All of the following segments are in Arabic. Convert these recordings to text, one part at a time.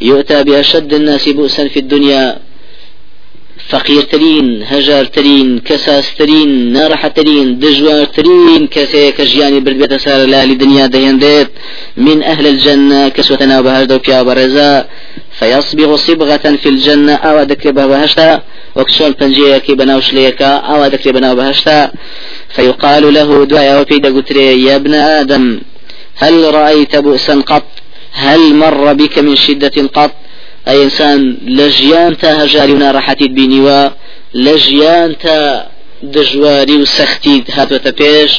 يؤتى بأشد الناس بؤسا في الدنيا. فقيرترين هجارترين كساسترين نارحترين دجوارترين كسي كجياني برد سار لأهل الدنيا دهندت من أهل الجنة كسوتنا بهجد وكيا برزا. فيصبغ صبغة في الجنة أو ذكر بهشتا وكسول بنجيه كي بناوش ليكا أو ذكر بناو بهشتا فيقال له دعاء وفي دقتري يا ابن آدم هل رأيت بؤسا قط؟ هل مر بك من شدة قط؟ أي إنسان لجيان تا هجاري ونارحتي بينيوا لجيان تا دجواري وسختي هاتو تبيش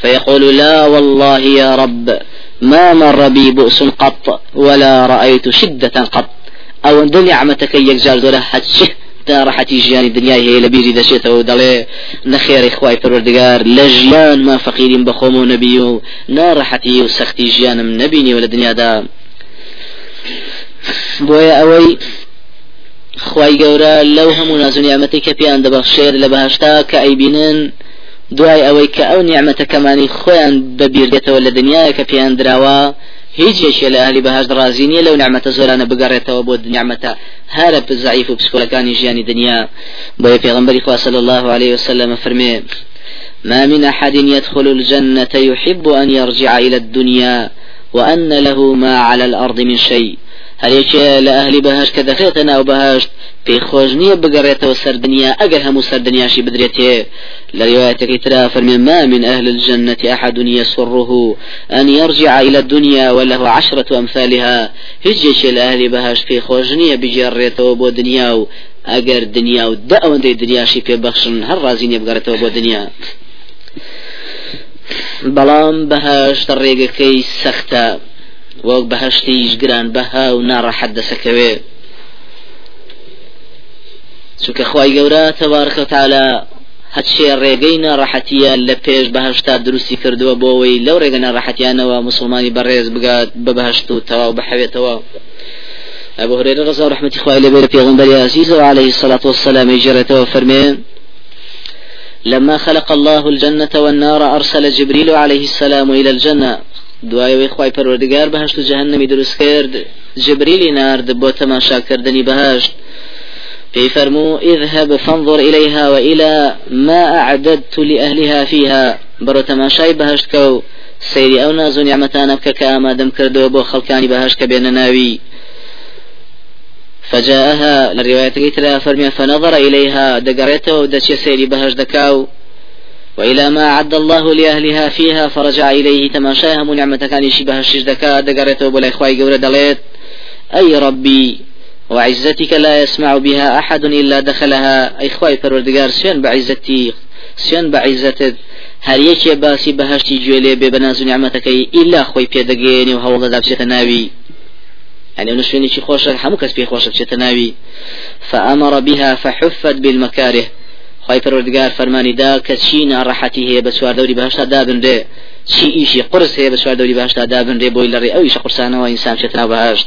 فيقول لا والله يا رب ما مر بي بؤس قط ولا رأيت شدة قط. أو أن نعمتك يكجار دولا حتشه تا ڕحەتی ژیانی دنیای هەیە لە بیری دەچێتەوە دەڵێ نەخێری خی پەروەردگار لە ژیان ما فەقیریم بەخۆم و نەبی و ناڕەحەتی و سەختی ژیانم نبینی و لە دنیادا. بۆیە ئەوەی خی گەورە لەو هەموو نازونیامەتی کە پێیان دەبەخشێر لە بەهشتا کە ئەیبینن دوای ئەوەی کە ئەو نیعممەتەکەمانی خۆیان بەبیردێتەوە لە دنیاە کە پێیان درراوە هیچ یەکێ لە ئەهلی بەهاش ڕازی نیە لەو نعممەتە زۆرانە بگەڕێتەوە بۆ نیعممەتە هەرە بزعیف و پسکۆلەکانی ژیانی دنیا. بۆ پێغمبەری خوا صلی الله عليه وسلم فرمێ ما من أحد يدخل الجنة يحب أن يرجع إلى الدنيا وأن له ما على الأرض من شيء. هەرێکێ لە ئەهلی بەهش کە دەخێتە ناو بەهشت پێی خۆش نییە بگەڕێتەوە سەردنیا ئەگەر هەموو سەردنیاشی بدرێتێ. لە روايتك ترى فرمي ما من أهل الجنة أحد يسره أن يرجع إلى الدنيا وله عشرة أمثالها. هجيش الأهل بهاش في خوجنية بجريته بو دنيا أجر دنيا ودأون دي دنيا شي في بخشن هر رازين يبقرته بو دنيا بەڵام بەهاش ڕێگەکەی سەختە. وەک بەهشتیش گران بەها و ناڕەحەت دەسەکەوێ چونکە خی گەورە تەبارکە تاالە هەچێ ڕێگەی ناڕەحەتیە لە پێش بەهشتا دروستی کردووە بۆەوەی لەو ڕێگە ناڕەحەتیانەوە مسلمانی بەڕێز بگات بە بەهشت و تەواو بەحەوێتەوە أبو هريرة رضي الله رحمة الله عليه في غنبر عزيز وعليه الصلاة والسلام يجرته فرمين لما خلق الله الجنة والنار أرسل جبريل عليه السلام إلى الجنة. دوایەوەی خی پەروەردگار بەهشت و جەهنەمی دروست کرد. جبریلی نارد بۆ تەماشاکردنی بەهشت. في فرمو اذهب فانظر إليها وإلى ما أعددت لأهلها فيها. برو تماشاي بهشت كو سيري أو نازو نعمتان بك كاما دم كردو بو خلقاني بهشت كبين ناوي فجاءها للرواية ترى فرمي فنظر إليها. دقريته ودشي سيري بهشت دكاو وإلى ما أعد الله لأهلها فيها فرجع إليه تماشاها نعمة كان يشبه الشجدكا دقرته بلا إخوائي قولة دليت. أي ربي وعزتك لا يسمع بها أحد إلا دخلها. أي إخوائي پروردگار سيان بعزتي سيان بعزتت هر یەکێ باسی بەهشتی گوێلێ بێ بەناز و نیعممەتەکەی ئیلا خۆی پێدەگەێنی و هەوڵدەدا بچێتە ناوی يعني أنه شويني خوشة حمو كس بي خوشة بچێتە ناوی فأمر بها فحفت بالمكاره خی پەروەردگار فەرمانی دا کە چی ناڕەحەتی هەیە بە سوار دەوری بەهشتا دابنرێ چی ئیشی قرس هەیە بە سوار دەوری بەهشتا دابنرێ بۆی لەڕێ ئەویش قرسانەوە ئینسان چێتنا بەهشت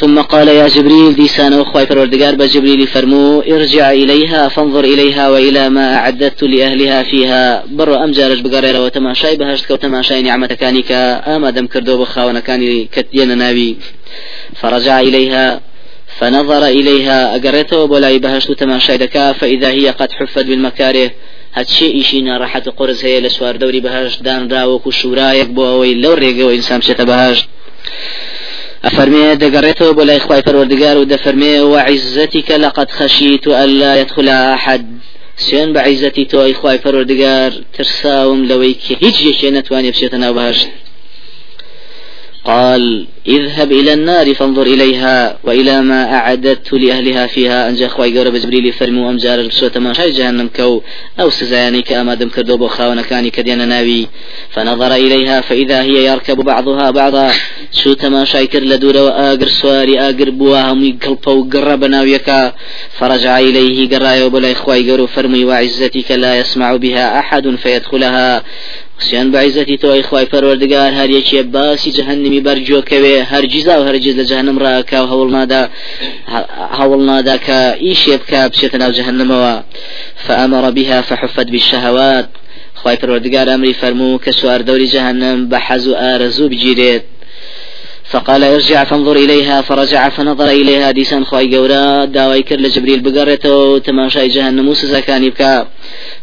ثم قال يا جبريل ديسان أخوي فروردقار بجبريل فرمو ارجع إليها فانظر إليها وإلى ما أعددت لأهلها فيها بر أم جارج بقريرة وتماشاي بهشت وتماشاي نعمة كانك آما دم كردو بخاونا كان كتين ناوي فرجع إليها فنظر إليها أقرته بولاي بهشت تماشاي دكا فإذا هي قد حفت بالمكاره هەچێ ئیشی ناڕەحەت قرس هەیە لە سوار دەوری بەهشت دانراوەکو شورایەک بۆ ئەوەی لەو ڕێگەەوە ئینسان بچێتە بەهشت أفرمي دقرته بلا إخوة پروردگار ودفرمي وعزتك لقد خشيت ألا يدخل أحد. سيان بعزتي تو إخوة پروردگار ترساوم لويك. هيج يشي نتواني بشيتنا بهشت. قال اذهب إلى النار فانظر إليها وإلى ما أعددت لأهلها فيها. أنجا خواي قورة بجبريل فرمو أم جار بسوة ما شاي جهنم كو أو سزياني كأما دم كردو بخاونا كاني كدينا ناوي. فنظر إليها فإذا هي يركب بعضها بعضا شو تماشاي كر لدورة وآقر سواري آقر بواهم يقلب وقرب ناويكا فرجع إليه قرايا وبلا إخواي قورو فرمي وعزتك لا يسمع بها أحد فيدخلها. سیان بعزتی تو اخوای پروردگار هر یکی باسی جهنمی برجو کوي هرگیز أو هرگیز لجهنم را کا هول نادا هول نادا کا إيش يبكى بشتنا جهنم و فامر بها فحفت بالشهوات. خوای پروردگار امری فرمو که سوار دوری جهنم بحز و آرزو بگیرید فقال ارجع فانظر إليها فرجع فنظر إليها ديسان خواي قورا داوي كر لجبريل بقرته تماشاي جهنم موسى كان يبكى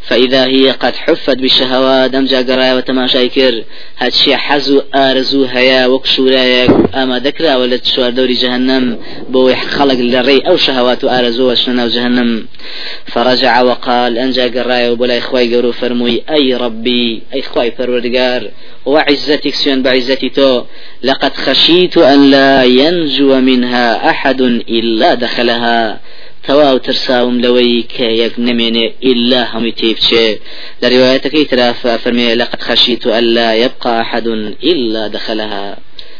فإذا هي قد حفت بالشهوات أم جاقرايا وتماشاي كر هاتشي حزو آرزو هيا وكشورايا أما ذكرى ولا تشوار دوري جهنم بو خلق للري أو شهوات آرزو وشننا جهنم. فرجع وقال أن جاقرايا وبلا إخواي قورو فرموي أي ربي أي إخواي فروردقار وعزتك سيان بعزتي تو لقد خشيت أن لا ينجو منها أحد إلا دخلها. تواو ترساوم لوي كيك نميني إلا هم تيبشي لروايتك تراف فرمي لقد خشيت أن لا يبقى أحد إلا دخلها.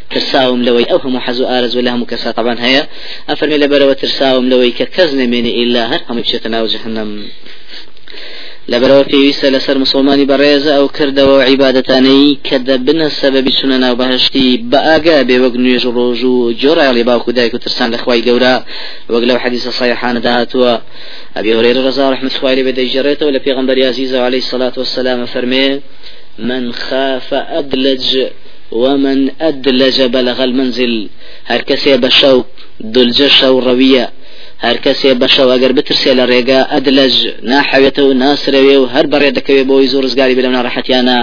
ترساوم لوي أو هم حزو آرز ولا هم كسا طبعا هيا أفرمي لبرو ترساوم لوي ككزن من إلا هر هم بشتنا جهنم. لبرو پێویستە لەسەر مسلمانی بەڕێزە ئەو کردەوە عیباەتانەی کە دەبنە سەبەبی چونە ناو بەهشتی بە ئاگا بێ وەک نوێژ ڕۆژ و جۆرایڵی باوکو دایک ترسان لەخوای گەورە وەک لەو حەدیثە صحیحانە داهاتوە رضي الله عنه خوالي بدي جريته ولا بيغمبر عزيز عليه الصلاة والسلام فرمي من خاف أدلج ومن أدلج بلغ المنزل. هر بشوك دلج شو روية هەر کەسێ بەشەو ئەگەر بترسێ لە ڕێگا ئەدلەج ناحەوێتە و ناسرەوێ و هەر بەڕێ دەکەوێت بۆی زۆر ڕزگاری بلەو ناڕەحەتیانە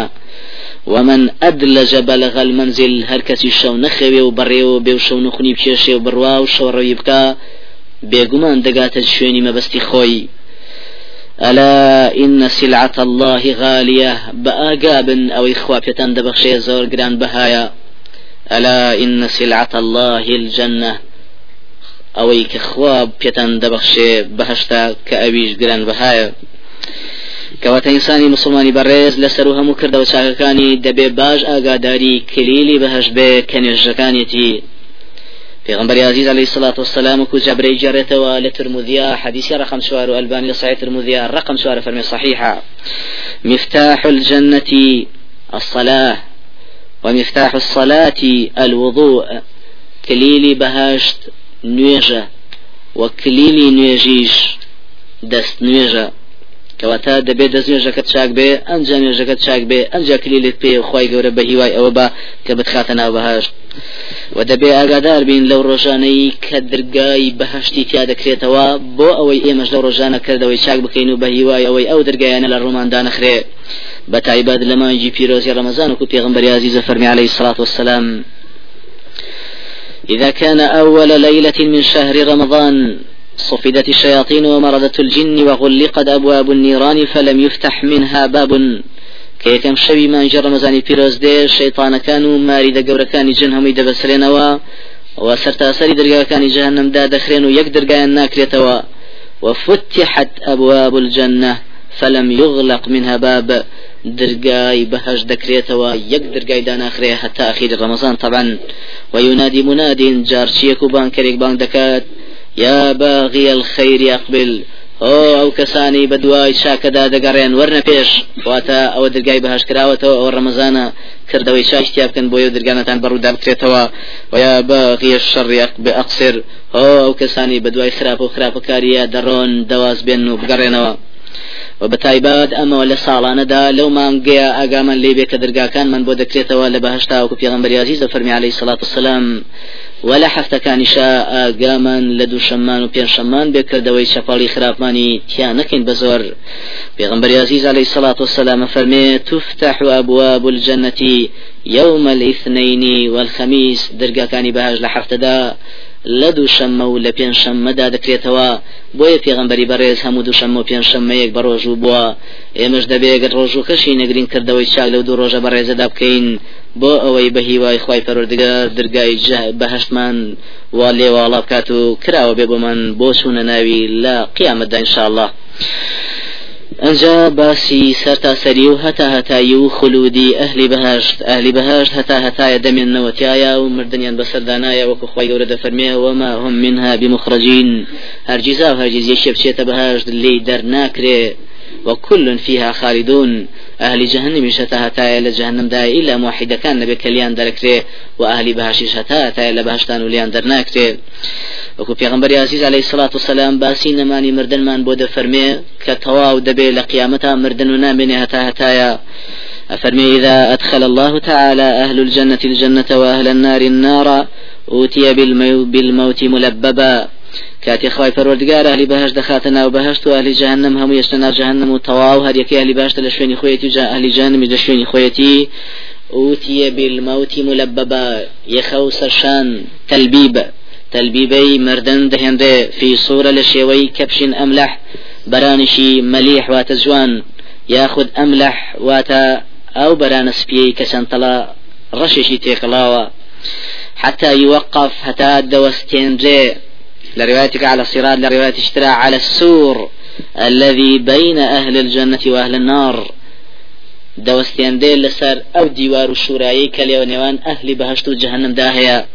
ومن أدلج بلغ المنزل هر كسي شو نخوي وبريو بيو شو نخني بشيشي وبروا وشو روي بكا بيقومان دقات الشويني مبستي خوي ألا إن سلعة الله غالية بآقاب أو إخوة دبخشي زور قران بهايا ألا إن سلعة الله الجنة. ئەوەی کە خوا پێتان دەبەخشێ بەهشتا کە ئەویش گران بەهایە کەواتە ئینسانی مسلمانی بەڕێز لەسەر و هەموو کردەوە چاکەکانی دەبێ باش ئاگاداری کلیلی بەهش بێ کە نێژەکانێتی پیغمبر عزیز علیه الصلاة والسلام كو جبري جرته لترمذيا حديث رقم شوار والباني لصحيح ترمذيا رقم شوار فرمي صحيحة مفتاح الجنة الصلاة ومفتاح الصلاة الوضوء. كليلي بهشت نوێژە وە کلیلی نوێژیش دەست نوێژە. کەواتە دەبێت دەست نوێژەکەت چاک بێ ئەنج نوێژەکەت چاک بێ ئەنج کلیلت پێ خی گەورە بە هیوای ئەوە بە کە بتخاتە ناو بەهشت و دەبێ ئاگادار بین لەو ڕۆژانەی کە دەرگای بەهشتی تیا دەکرێتەوە بۆ ئەوەی ئێمەش لەو ڕۆژانە کردەوەی چاک بکەین و بە هیوای ئەوەی ئەو دەرگایانە لە ڕۆماندا نەخرێ. بە تایبەت لە مانجی پیرۆزی ڕەمەزان و پێغمبەر عزیزە فەرمی عليه الصلاة والسلام إذا كان أول ليلة من شهر رمضان صفدت الشياطين ومردت الجن وغلقت أبواب النيران فلم يفتح منها باب. كيكم شوي ما جر مزاني بيروز دي شيطان كانوا ماري دا كان جن همي دبسرينوا وسرتا سري درقا كان جهنم دا دخرين ويك درقا ناكريتوا وفتحت أبواب الجنة فلم يغلق منها باب. درگای بەهش دەکرێتەوە یەک درگای داناخرێ هەتا ئەخیر ڕەمەزان. تەبەن و یونادی منادین جارچیەک و بانکەرێک بانگ دەکات. یا باغی الخەیر یقبل ئۆ ئەو کەسانی بە دوای شاکەدا دەگەڕێن وەرنە پێش. واتە ئەوە درگای بەهش کراوەتەوە ئەو ڕەمەزانە کردەوەی شاشتیا بکەن بۆ یو درگانەتان بەڕوودا بکرێتەوە ویا باغی شەڕیەک بە ئەقسر ئۆ ئەو کەسانی بە دوای خراپ و خراپەکاریە دەڕۆن دەواز بێن و بگەڕێنەوە. و بەتایبات ئەمەوە لە ساڵانەدا لەو مانگەیە ئاگامان لێبێ کە دەرگاکان من بۆ دەکرێتەوە لە بەهشتا وکو پێغمبەریازی زە فەرمی عليهەی سلاات وسلام و لە حفتەکانیش ئاگامان لە دووشەممان و پێنجشەمان بێکردەوەی چپاڵی خراپمانی تیا نەکەین بە زۆر. پێغمبەریازی زالەی سلاات وسلامە فەرمێ توفتح و ئابووە بولجەنەتی يوم الاثنين والخميس درگاکانی بەهش لە حفتەدا لە دووشەممە و لە پێنجشەممەدا دەکرێتەوە. بۆیە پێغمبەری بەڕێز هەموو دوو شەممە و پێنج شەممەیەک بە ڕۆژ و بووە. ئێمەش دەبێگەت ڕۆژ و کەشی نەگرین کردەوەی چاک لەو دوو ڕۆژە بەڕێزەدا بکەین بۆ ئەوەی بە هیوای خی پەروەردگار دەرگای بەهشتمان وا لێواڵا بکات و کراوە بێ بۆ من بۆ چوونە ناوی لە قیامەتدا انشاءله ئەجا باسی سەرتا سەری و هەتا هەتایی و خلودی ئەهلی بەهشت ئەهلی بەهشت هەتا هەتایە دەمێنەوەتیایە و مردیان بەسەردانایە وەکو خی گەورە دەفەرمێ وما هم منها بمخرجين. هەرگیزا و هەرگیز یەکێ بچێتە بەهشت لی وكل فيها خالدون. أهل جهنم شتا هتايا لجهنم دا إلا موحدة كان نبي كليان دركري وأهل بهاشي شتا هتايا لبهشتان وليان درناكري وكو پیغمبر عزیز علیه الصلاة والسلام باسی نمانی مردن من بوده فرمه که تواو دبه لقیامتا مردن و نامنه هتا هتایا أفرمي إذا أدخل الله تعالى أهل الجنة الجنة وأهل النار النار أوتي بالموت ملببا. كاتي خواي پروردگار أهل بهشت دخاتنا وبهشت واهل جهنم هم يشتنا جهنم وتواو هر يكي أهل بهشت لشويني خويتي جا أهل جهنم لشويني خويتي أوتي بالموت ملببا يخوس شان تلبيب تلبيبي مردن دهنده في صورة لشيوي كبش أملح برانشي مليح واتزوان ياخذ أملح واتا أو برانس بيه كسنطلا رششي تيقلاوا حتى يوقف حتى دوستين لروايتك على الصراط لرواية اشترى على السور الذي بين أهل الجنة وأهل النار. دوستين ديل لسر أو ديوار الشورائي كليونيوان أهل بهشت جهنم داهية.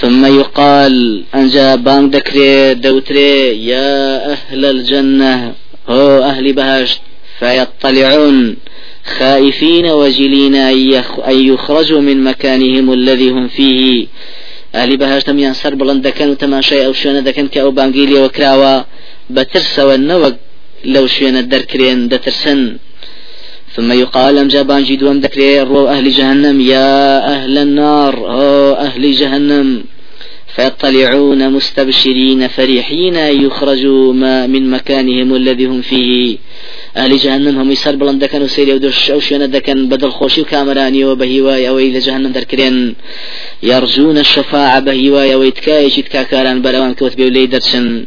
ثم يقال أنجا بان دكري دوتري يا أهل الجنة هو أهل بهشت فيطلعون خائفين وجلين أن يخرجوا من مكانهم الذي هم فيه. ئالی بەهشتەمیان سەر بڵند دەکەن و تەماشای ئەو شوێنە دەکەن کە ئەو بانگیلیەوە کراوە بەترسەوە نەوەک لەو شوێنە دەرکرێن دەترسن. ثم يقال أم جابان جدوم ذكري رو أهل جهنم يا أهل النار أو أهل جهنم فيطلعون مستبشرين فرحين يخرجوا ما من مكانهم الذي هم فيه. أهل جهنم هم يسر بلند دكن وسيري ودش أو شينا دكن بدل خوشي وكامراني وبهواي أو إذا جهنم دركرين يرجون الشفاعة بهواي أو يتكايش يتكاكاران بلوان كوت بيولي درسن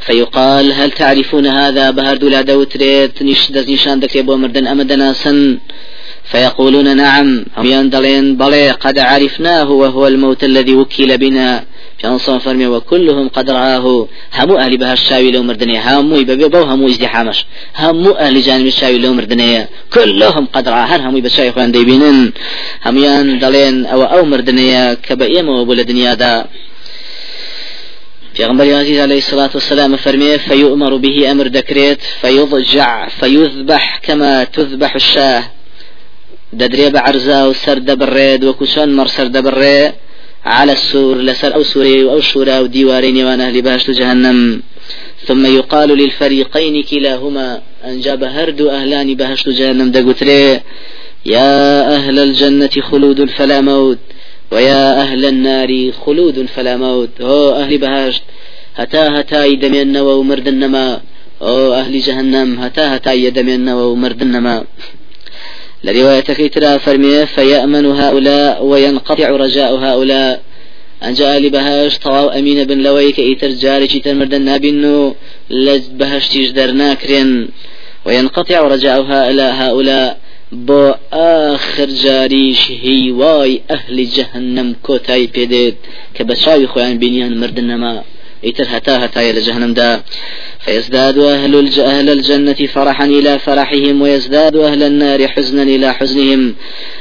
فيقال هل تعرفون هذا؟ بهر دولا دوتريت دز نشان دكري بو مردن أمدنا سن فيقولون نعم هم يندلين بلي قد عرفناه وهو الموت الذي وكل بنا. كان صنف فرمي وكلهم قد رآه. همو أهل بها الشاوي لو مردنية همو يبقى بو همو ازدحامش. همو أهل جانب الشاوي لو مردنية كلهم قد رآه. هر همو بشاي خوان ديبينن. هم يندلين أو أو مردنية كبئيم وبول دنيا دا. پیغمبر عزيز عليه الصلاة والسلام فرمي فيؤمر به أمر دكريت فيضجع فيذبح كما تذبح الشاة. دەدرێ بە عرزا و وەکو چۆن مەڕ سەر دەبڕێ على السور لسر أو سوري أو شورا أو ديوارين وأنا أهل بهشت جهنم. ثم يقال للفريقين كلاهما أنجاب هرد أهلان بهشت جهنم. دقتري يا أهل الجنة خلود فلا موت ويا أهل النار خلود فلا موت. هو أهل بهشت هتا هتا يدمين ومردنما. أو أهل جهنم هتا هتا يدمين ومردنما. لرواية ترى فرمية فيأمن هؤلاء وينقطع رجاء هؤلاء. أن جاء لبهاش طواو أمين بن لويك إيتر جاري تمردن نابنو لج بهاش تجدر ناكرين وينقطع رجاء هؤلاء هؤلاء بو آخر جاريش هي واي أهل جهنم كوتاي بيديد كبشاوي خوان بنيان مردن نما. إيتر هتا هتا لجهنم دا. فيزداد أهل, أهل الجنة فرحا إلى فرحهم ويزداد أهل النار حزنا إلى حزنهم.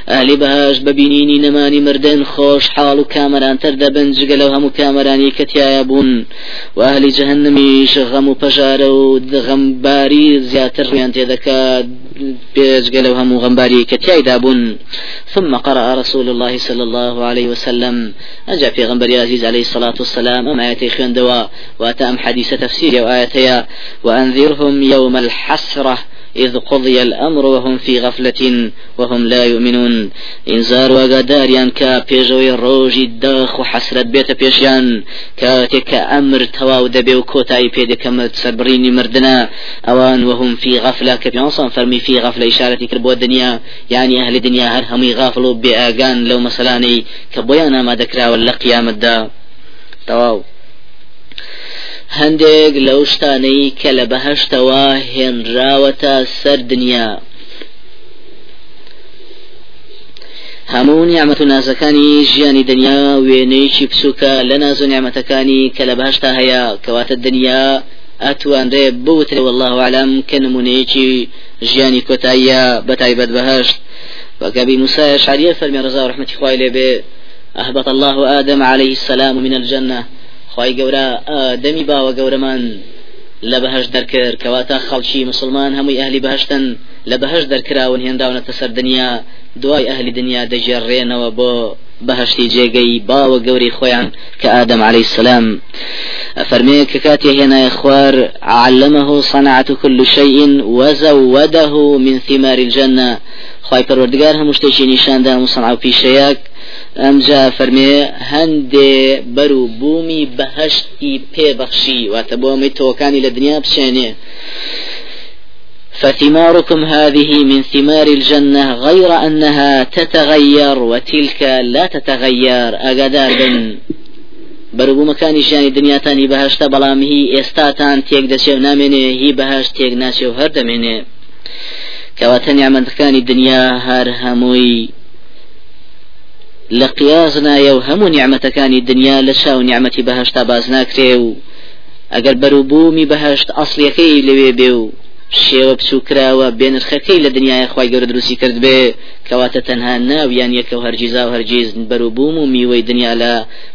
أهل بهاش ببينيني نماني مردن خوش حال كامران تردبن جقلو هم كامراني كتيابون وأهل جهنم غم بجارو غم باري زياتر ويان تذكا بيجقلو هم غم باري كتيابون ثم قرأ رسول الله صلى الله عليه وسلم. أجا في غنبري عزيز عليه الصلاة والسلام أم آياتي خيان دواء وأتأم حديث تفسير وآياتي وأنذرهم يوم الحسرة. إذ قضي الأمر وهم في غفلة وهم لا يؤمنون. إنزار وقداريان كا بيجوي روجي داخ وحسرت بيت بيشيان. كاتك أمر تواو دبي وكوتاي بيد كمت سبريني مردنا. أوان وهم في غفلة. كبيانصان فرمي في غفلة إشارة كربو الدنيا. يعني أهل الدنيا هر همي غافلوا بآقان لو مسلاني. كبويانا ما ذكرا ولا قيامة دا تواو. هەندێک لەو شتانەی کە لە بەهشتەوە هێنراوەتە سەر دنیا. هەموو نیعممە و نازەکانی ژیانی دنیا وێنەیەکی بچووکە لە ناز و نیعممەتەکانی کە لە بەهشتا هەیە کەواتە دنیا ئەتوانرێ بوترێ والله عالم کە نمونەیەکی ژیانی کۆتاییە بەتایبەت بەهشت. وكابي موسى أشعري فرمي رضا ورحمة الله إليه أهبط الله آدم عليه السلام من الجنة. خی گەورە دەمی باوە گەورەمان لە بەهش دەرکرد. کەواتە خەڵکی مسلمان هەمووی ئەهلی بەهشتن لە بەهش دەرکراون هێنداونەتە سەر دنیا دوای ئەهلی دنیا دەژێڕێنەوە بۆ بەهشتی جێگەی باوە گەوری خۆیان کە ئادەم عليه السلام. فرمي كاتي هنا إخوار علمه صنعة كل شيء وزوده من ثمار الجنة. خواهي پروردگار هم شتێکی نیشاندا مصنع و پیشەیەک ئەمجا فەرمێ هەندێ بەرو بوومی بەهشتی پێبەخشی واتە بۆ ئەمەی تۆکانی لە دنیا بچێنێ. فثماركم هذه من ثمار الجنة غير أنها تتغير وتلك لا تتغير. أقدار بن بەرەبوو مەکانی ژیانی دنیاتانی بەهشتا بەڵام هی ئێستاتان تێک دەچێ و نامێنێ هی بەهشت تێک ناچێ و هەر دەمێنێ کەواتە نیامەندەکانی دنیا هەر هەمووی لە قیازنایە و هەموو نیعممەتەکانی دنیا لە چاو نیعممەتی بەهشتا باز ناکرێ و ئەگەر بەروبوومی بەهشت ئەسلیەکەی لەوێ بێ و شێوە بچووکراوە بێنرخەکەی لە دنیای خی گەورە دروستی کرد بێ کەواتە تەنها ناویان یەکە و هەرگیزا و هەرگیز بەروبووم و میوەی دنیا لە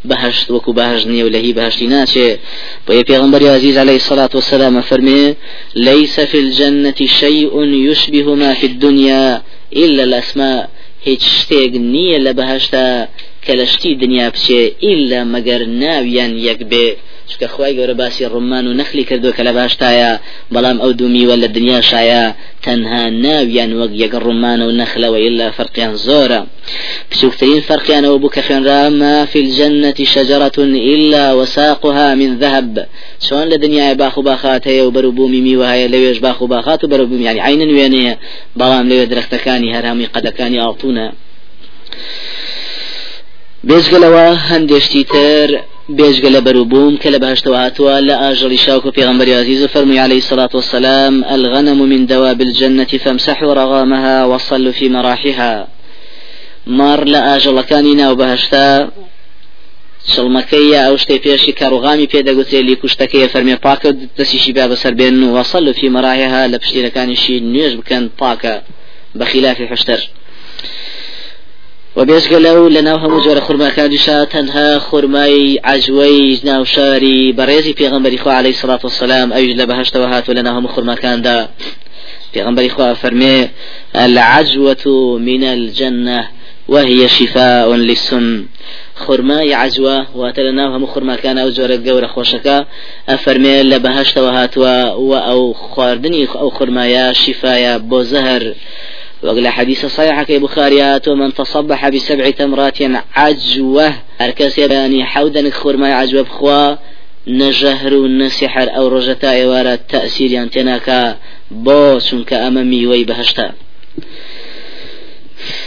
بەهشت وەکو بەهشت نیە و لە هی بەهشتی ناچێ بۆ عليه الصلاة والسلام فەرمێ ليس في الجنة شيء يشبه ما في الدنيا إلا الأسماء. هیچ شتێک نییە لە بەهشتا کە لە شتی دنیا بچێ ئیلا مەگەر ناویان یەک بێ. چکە خی گەورە باسی ڕمان و نەخلی کردو کە لە باشتایە بەڵام ئەو دومیوە لە دنیا شایە تەنها ناویان وەک یەک ڕمانە و نەخلەوە إلا فرقیان زۆرە. بچووکترین فرقیانەوە بوو کە خوێنرا ما في الجنة شجرة إلا وساقها من ذهب. چۆن لە دنیای باخ و باخات هەیە و بەروبوومی میوە هەیە لەوێش باخ و باخات و بەروبوومی ینی عینن وێنەیە بەڵام لەوێ درختەکانی هەرامی قەدەکانی ئاڵتونە. بێزگەلەوە هەندێشتی تر کە لە باشتەوە هاتووە لە ئاژەڵی شاوکە پێغمبەری عزیز فەرمووی عليه الصلاة والسلام الغنم من دواب الجنة فامسحوا رغامها وصلوا في مراحها مار لە ئاژەڵەکانی ناو بەهشتا شڵمەکەی یا ئەو شتەی پێشی کاڕوغامی پێدەگوترێ لی کوشتەکەی فەرمێ پاکە دەسیشی با بەسەر بێن و وەسەل فی مەراهها لە پاکە بەخلافی حشتر وبێژگە لەو لە ناو هەموو جۆرە خورماکانیشا تەنها خورمای عجوەی ناو شاری بەڕێزی پێغمبەری خوا عليه سلاات وسلام ئەوش لە بەهشتەوە هاتو لە ناو هەموو خورماکاندا. پێغمبەری خوا فەرمێ العجوة من الجنة وهي شفاء للسن خورمای عجوە واتە لە ناو هەموو خورماکان ئەو جۆرە گەورە خۆشەکە. ئەفەرمێ لە بەهشتەوە هاتووە و ئەو خواردنی ئەو خورمایە وقال حديث صحيح كي بخاريات ومن تصبح بسبع تمرات عجوة. أركس يعني حودا خور ما عجوة بخوا. نجهر نسحر أو رجتا يوارا تأثير ينتناكا بو چونك أمامي ويبهشتا.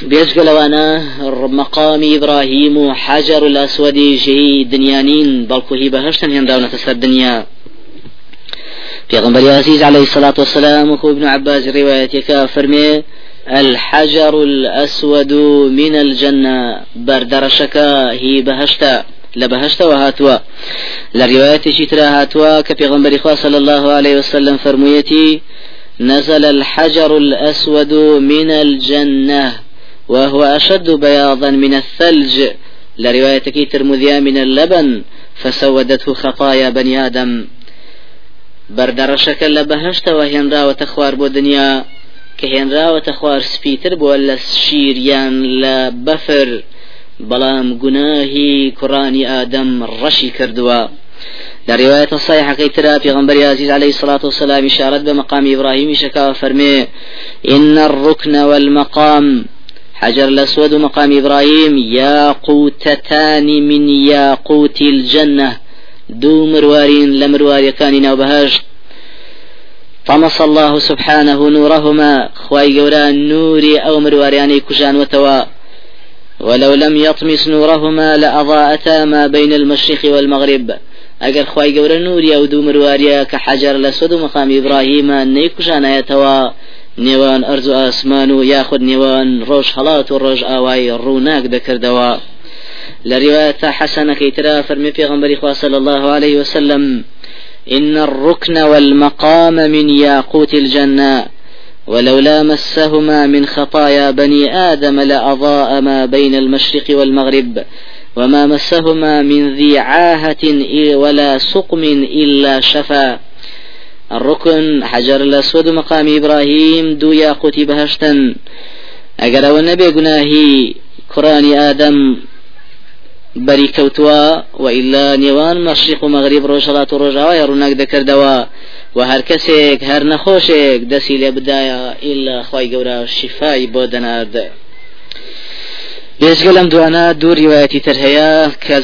بيجك لوانا مقام إبراهيم حجر الأسود جي دنيانين. بلكو هي بهشتا هنداونا تسر الدنيا في غنبري عزيز عليه الصلاة والسلام وكو ابن عباس روايتك فرمي الحجر الأسود من الجنة بردرشك هي بهشتا لبهشتا وهاتوا. لرواية شترا هاتوا كبيغمبر صلى الله عليه وسلم فرميتي نزل الحجر الأسود من الجنة وهو أشد بياضا من الثلج. لرواية ترمذيا من اللبن فسودته خطايا بني آدم. بردرشك لبهشت وهنرا وتخوار بو دنيا. کە هێنراوەتە خوار سپیتر بووە لە شیریان لە بەفر. بەڵام گوناهی کوڕانی ئادەم ڕەشی کردووە. لرواية الصحيحة كي ترى في غنبري عزيز عليه الصلاة والسلام إشارة بمقام إبراهيم شكا فرمي إن الركن والمقام حجر الأسود مقام إبراهيم ياقوتتان من ياقوت الجنة دو مروارين لمروار كان نوبهشت طمس الله سبحانه نورهما خواي قورا نوري أو مروارياني كجان وتوا ولو لم يطمس نورهما لأضاءتا ما بين المشرق والمغرب. أجر خواي قورا نوري أو دو مرواريا كحجر لسود مقام إبراهيم نيكجان يتوا نيوان أرزو آسمان ياخد نيوان روش هلات وروش آواي روناك ذكر دوا لرواية حسنة كيترا فرمي في غنبري صلى الله عليه وسلم إن الركن والمقام من ياقوت الجنة ولولا مسهما من خطايا بني آدم لأضاء ما بين المشرق والمغرب وما مسهما من ذي عاهة ولا سقم إلا شفا. الركن حجر الأسود مقام إبراهيم دو ياقوت بهشتا. أجر والنبي قناهي كراني آدم بەری کەوتووە وئیلا نێوان مەشریق و مەغریب ڕۆژهڵات و ڕۆژاوای ڕووناک دەکردەوە و هەر کەسێک هەر نەخۆشێک دەسی لێ بدایە ئیلا خی گەورە شیفای بۆ دەناردە بێژگە لەم دوانە دوو ریواەتی تر هەیە کە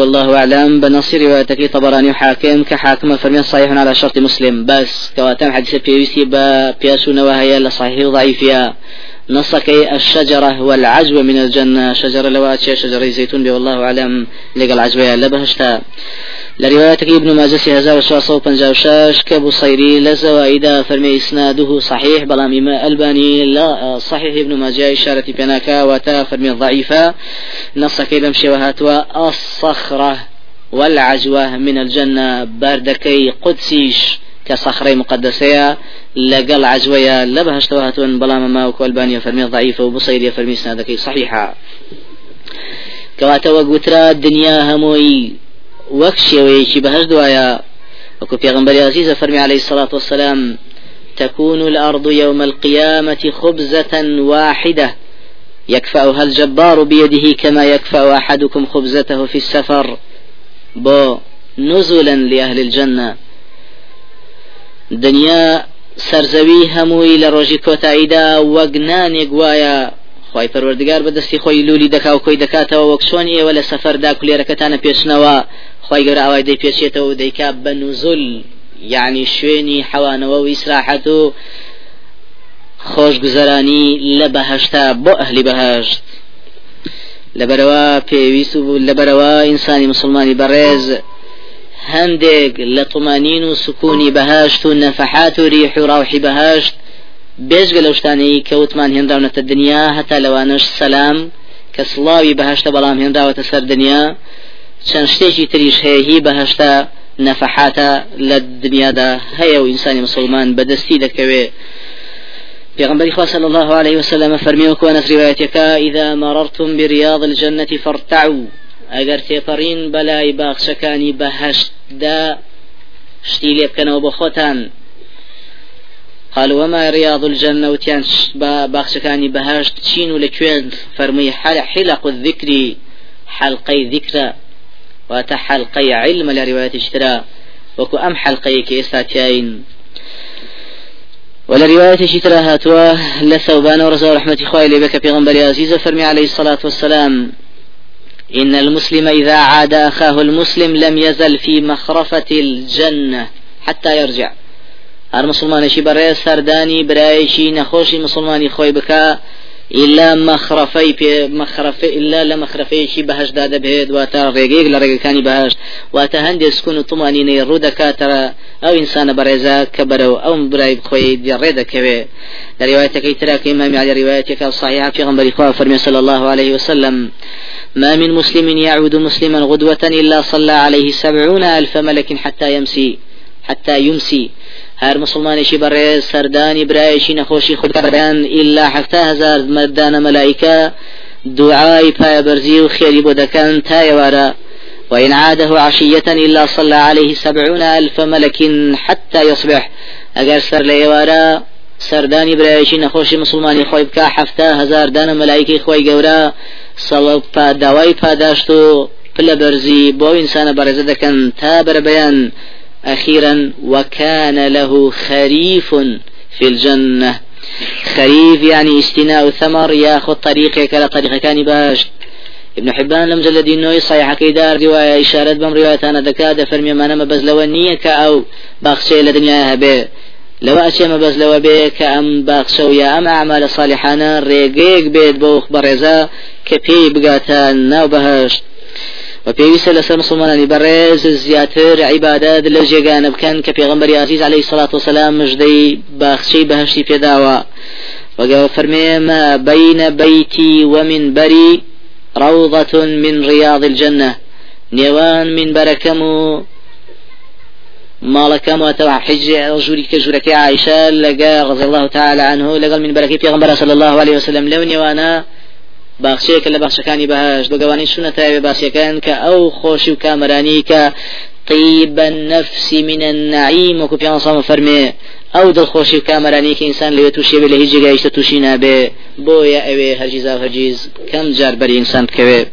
والله أعلم بنص روايتك طبراني وحاكم كحاكم فرمي صحيح على شرط مسلم. بس كواتم حديث بيوسي بياسو نواهيا لصحيح ضعيفيا نصك الشجرة والعجوة من الجنة. شجرة لواتش شجرة زيتون والله أعلم. لقى العجوة لبهشتا لروايتك ابن ماجه هزار وشاصة وبنجاوشاش كبصيري لزوائد فرمي إسناده صحيح. بلام إما ألباني لا صحيح ابن ماجه إشارة بناكا وتا فرمي ضعيفة. نصك بمشي وهاتوا الصخرة والعجوة من الجنة. باردكي قدسيش. كصخرة مقدسة لقل عجوية لبهشتوا هاتون بلام ما وكوالبانيا فرمي ضعيفة وبصيري فرمي إسنادك صحيحة كواتا وقوترا الدنيا هموي وەک شێوەیەکی بەهش دوایە وەکو پێغمبەر عزيز فرمي عليه الصلاة والسلام تكون الأرض يوم القيامة خبزة واحدة يكفأها الجبار بيده كما يكفأ أحدكم خبزته في السفر. بو نزلا لأهل الجنة. دنيا سرزەوی هەمووی لە ڕۆژی کۆتاییدا وەگنانێک وایە خی پەروەردگار بەدەستی خۆی لولی دەکا و کۆی دەکاتەوە وەکسۆن ئێوە لە سەفەردا کولێرەکەتانە پێشنەوە خی گەور ئاوای دەی پێچێتەوە دەیکا بە نوزول یعنی شوێنی حەوانەوە و ئیسراحەت و خۆش گوزەرانی لە بەهشتا بۆ ئەهلی بەهشت. لەبەرەوە پێویست و لەبەرەوە ئینسانی مسلمانی بەڕێز هەندێک لە طمانین و سکوونی بەهشت و نەفەحات و ریح و ڕاوحی بەهشت بێژگە لەو شتانەی کەوتمان هێنداونەتە دنیا هەتا لەوانش سەسلام کە سڵاوی بەهشتە بەڵام هێنداوەتە سەر دنیا چەند شتێکی تریش هەیە هی بەهشتا نەفەحاتە مسلمان صلى الله عليه وسلم فرمي وكونت روايتك إذا مررتم برياض الجنة فارتعوا. أجر تيبرين بلاي باخشكاني بهشت دا شتي ليبكنوا بخوتان قال وما رياض الجنة وتيان باخشكاني بهشت تشين لكوين فرمي حلق الذكر حلقي ذكرى واتە حلقەی علم وەکو ئەم حلقەیە کە ئێستا تیاین ولا رواية شترا هاتوا لثوبان ورزا رحمة إخوائي لبك بيغنبري عزيزة فرمي عليه الصلاة والسلام. إن المسلم إذا عاد أخاه المسلم لم يزل في مخرفة الجنة حتى يرجع. هر مسلمانشی بەڕێ سەردانی برایشی نەخۆشی مسلمانی خۆی بکە إلا مخرفي في مخرفي إلا لما مخرفي بهش داد بهد واتا ريقيق لريقكاني بهش واتا هندي سكون طمانيني رودا ترى أو إنسان بريزا كبرو أو براي بخوي دي ريدا كبه لروايتك يتراك إمام على روايتك الصحيحة في غنبري خواه فرمي صلى الله عليه وسلم ما من مسلم يعود مسلما غدوة إلا صلى عليه سبعون ألف ملك حتى يمسي حتى يمسي. هر مسلمانێکی بەڕێز سەردانی برایشی نەخۆشی خودکەیان ئللا حفتا هزار مردانە مەلایکە دوعای پایبەرزی و خێری بۆ دەکەن تا وإن عاده عشية إلا صلى عليه سبعون ألف ملك حتى يصبح. أجر سر ليوارا سردانی برایشی نەخۆشی مسلمانی خۆی بکە هەفتا هزار دانە مەلایکی خۆی گەورە سەڵ داوای پاداشت و پلە بەرزی بۆ ئینسانە بەڕێزە دەکەن تا بەرەبەیان أخيرا وكان له خريف في الجنة. خريف يعني استناء ثمر ياخذ طريقك على طريق كان باش. ابن حبان لم جلد النوي صحيح كيدار رواية إشارة بم رواية أنا دكادة فرمي ما نما بز لو نيك أو باخشي لدنيا به لو أشي ما بز لو بك أم باخشو يا أم أعمال صالحانا ريقيق بيت بوخ برزا كبي بقاتا ناو بهشت وبيويس لسر مسلمان برز زياتر عبادات لجيغان بكان كبيغمبر عزيز عليه الصلاة والسلام مجدي باخشي بهشتي في دعوة. وقال فرمي ما بين بيتي ومن بري روضة من رياض الجنة. نيوان من بركمو. مالكم وتوع حج رجولي كجورك عائشة لقى رضي الله تعالى عنه لقى من بركة في صلى الله عليه وسلم لو نيوانا باخشەیەکە لە بەخشەکانی بەهاش بەگەوانی سونە تاوێ باسیەکان کە ئەو خۆشی و کامرانی کە طيب النفس من النعيم وكو بيان صام فرمي أو دل خوشي كامراني كي انسان لو توشي بله هيج جايش توشي نابه بويا اوي هرجيز أو هرجيز كم جار بري انسان كوي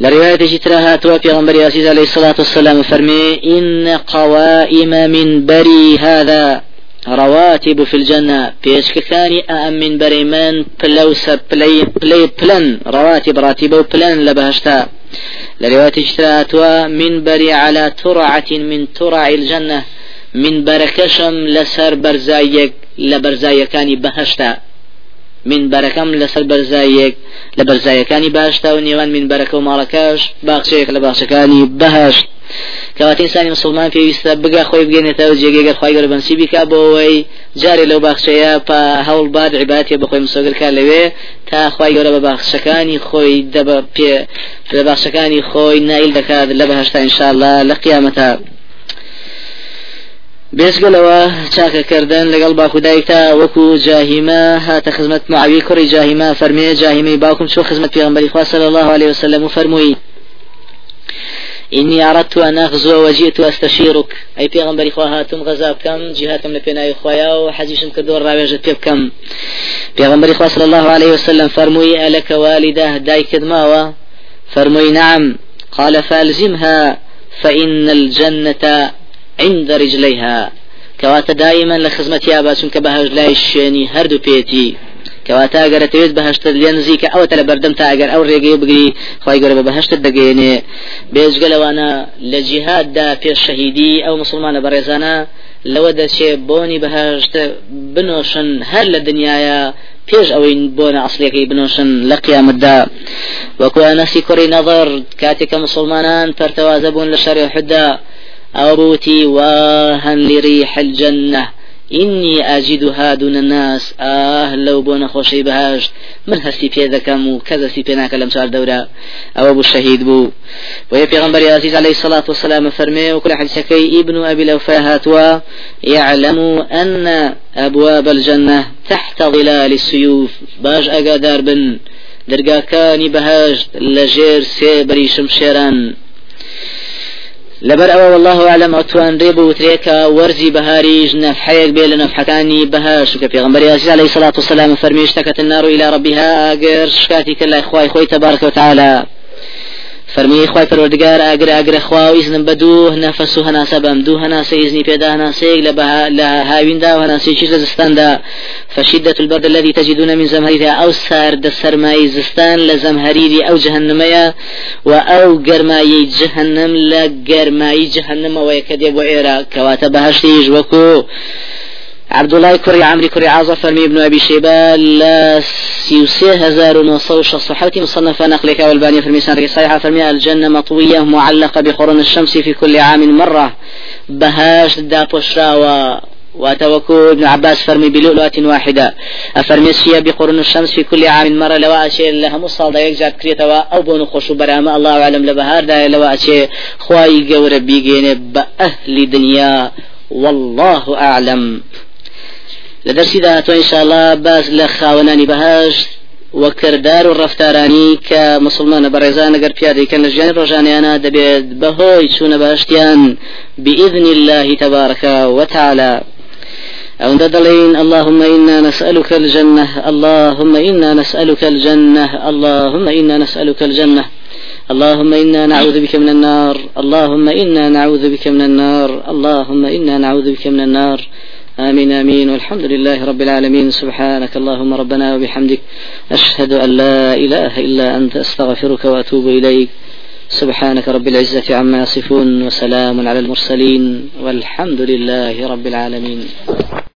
لرواية جترها توفي غنبري عليه الصلاة والسلام فرمي إن قوائم من بري هذا رواتب في الجنة. بيشككاني أم من بريمان بلوس بلي بلي بلن. رواتب راتبة بلن لبهشتا. لرواية اشتراتوا من بري على ترعة من ترع الجنة. من بركشم لسر برزايك لبرزايكاني بهشتا. من بركم لسر برزايك لبرزايكاني بهشتا. ونيوان من بركة ومالكاش باقشيك لباقشكاني بهشت. کەواتە ئینسانی مسلمان پێویستە بگا خۆی بگەێنێتەوە جێگەگەر خی گەر بەنسی بیکا بۆەوەی جارێ لەو باخچەیە پا هەوڵ باد عیباتێ بەخۆی مسۆگرکار لەوێ تا خی گەورە بە باخشەکانی خۆی دەبە پێ لە باخشەکانی خۆی نایل دەکات لە بەهشتا ئینشاءله لە قیامەتە. بێزگەلەوە چاکەکردن لەگەڵ باخودایکتا وەکو جاهیمە هاتە خزمەت معوی کوڕی جاهیمە فەرمێ جاهیمی باوکم چۆ خزمەت پێغمبەری خوا صلی الله عليه وسلم و فەرمووی إني أردت أن أغزو وجئت أستشيرك أي بيغمبري خواهاتم غزاب كم جهاتم لبناي خوايا وحزيشم كدور راويجة بيب كم. بيغمبري خواه صلى الله عليه وسلم فرموي ألك والده دايك دماوة فرموي نعم. قال فألزمها فإن الجنة عند رجليها. كواتا دائما لخزمتي أبا سنك بهج لا يشيني هردو بيتي. ئەگەرەتەوێت بەهشت لێ نزیکە ئەوە تە لە بەردەم تا ئەو ڕێگەی بگری خی گەورە بە بەهشت دەگەێنێ بێزگە لەوانە لە جیهاددا پێش شەهیدی ئەو مسلمانە بەڕێزانە لەوە دەچێ بۆنی بەهشت بنۆشن هەر لە دنیاە پێش ئەوەی بۆنە ئەسلەکەی بنۆشن لە قیامەتدا وەکو نەسی کوڕی نەظر کاتێکە مسلمانان پەرتەوازە بوون لە شەڕی حدا ئەو بوتی واهن لڕیح الجنة إني أجدها دون الناس. آه لو بونا خوشي بهاش من هستي في ذكم وكذا سي بينا كلام شعر دورة. أو أبو الشهيد بو. ويا غنبري عزيز عليه الصلاة والسلام فرمي وكل حديثكي ابن أبي الأوفاء هاتوا يعلم أن أبواب الجنة تحت ظلال السيوف باش أقادار بن. درقاكاني بهاش لجير سيبري شمشيران لبر أو والله أعلم أتوان ريب وتريكا ورزي بهاريج نفحيك بين نفحكاني بهاش في غنبري عليه الصلاة والسلام فرمي اشتكت النار إلى ربها. أجر شكاتي كلا إخوائي خوي تبارك وتعالى فرمي خواي پروردگار اگر اگر خوا و اذن بدو نفسو هنا سبم دو هنا سيزني بيدا هنا سيق لبها لهاوين دا وهنا سيشي زستان دا. فشدة البرد الذي تجدون من زمهريرها أو سار دا سرماي زستان لزمهريري أو جهنمية وأو قرماي جهنم لقرماي جهنم ويكد يبو إيرا كواتا بهشتيج وكو عبد الله كري عمري كري عازة فرمي ابن أبي شيبة لا سيوسي هزار ونصوش الصحوتي مصنف نقلك والبانية في الميسان صحيحة فرمي الجنة مطوية معلقة بقرون الشمس في كل عام مرة. بهاش دا بشراوة وتوكو ابن عباس فرمي بلؤلؤة واحدة. أفرمي فيها بقرون الشمس في كل عام مرة لو أشي لها مصال دا يكجاب كريتوا أو بونو خوشو برامة الله أعلم لبهار دا لو أشي خواي قور بيجين بأهل دنيا والله أعلم. لدرسي دا إن شاء الله باز لخاوناني بهاش وكردار الرفتاراني كمسلمان برزان اگر پیاده كان لجان رجانيانا دبيد بهوي چون بهشتيان بإذن الله تبارك وتعالى. أو دلين اللهم إنا نسألك الجنة اللهم إنا نسألك الجنة اللهم إنا نسألك الجنة. اللهم إنا نعوذ بك من النار اللهم إنا نعوذ بك من النار اللهم إنا نعوذ بك من النار. آمين آمين. والحمد لله رب العالمين. سبحانك اللهم ربنا وبحمدك. أشهد أن لا إله إلا أنت. أستغفرك وأتوب إليك. سبحانك رب العزة عما يصفون. وسلام على المرسلين. والحمد لله رب العالمين.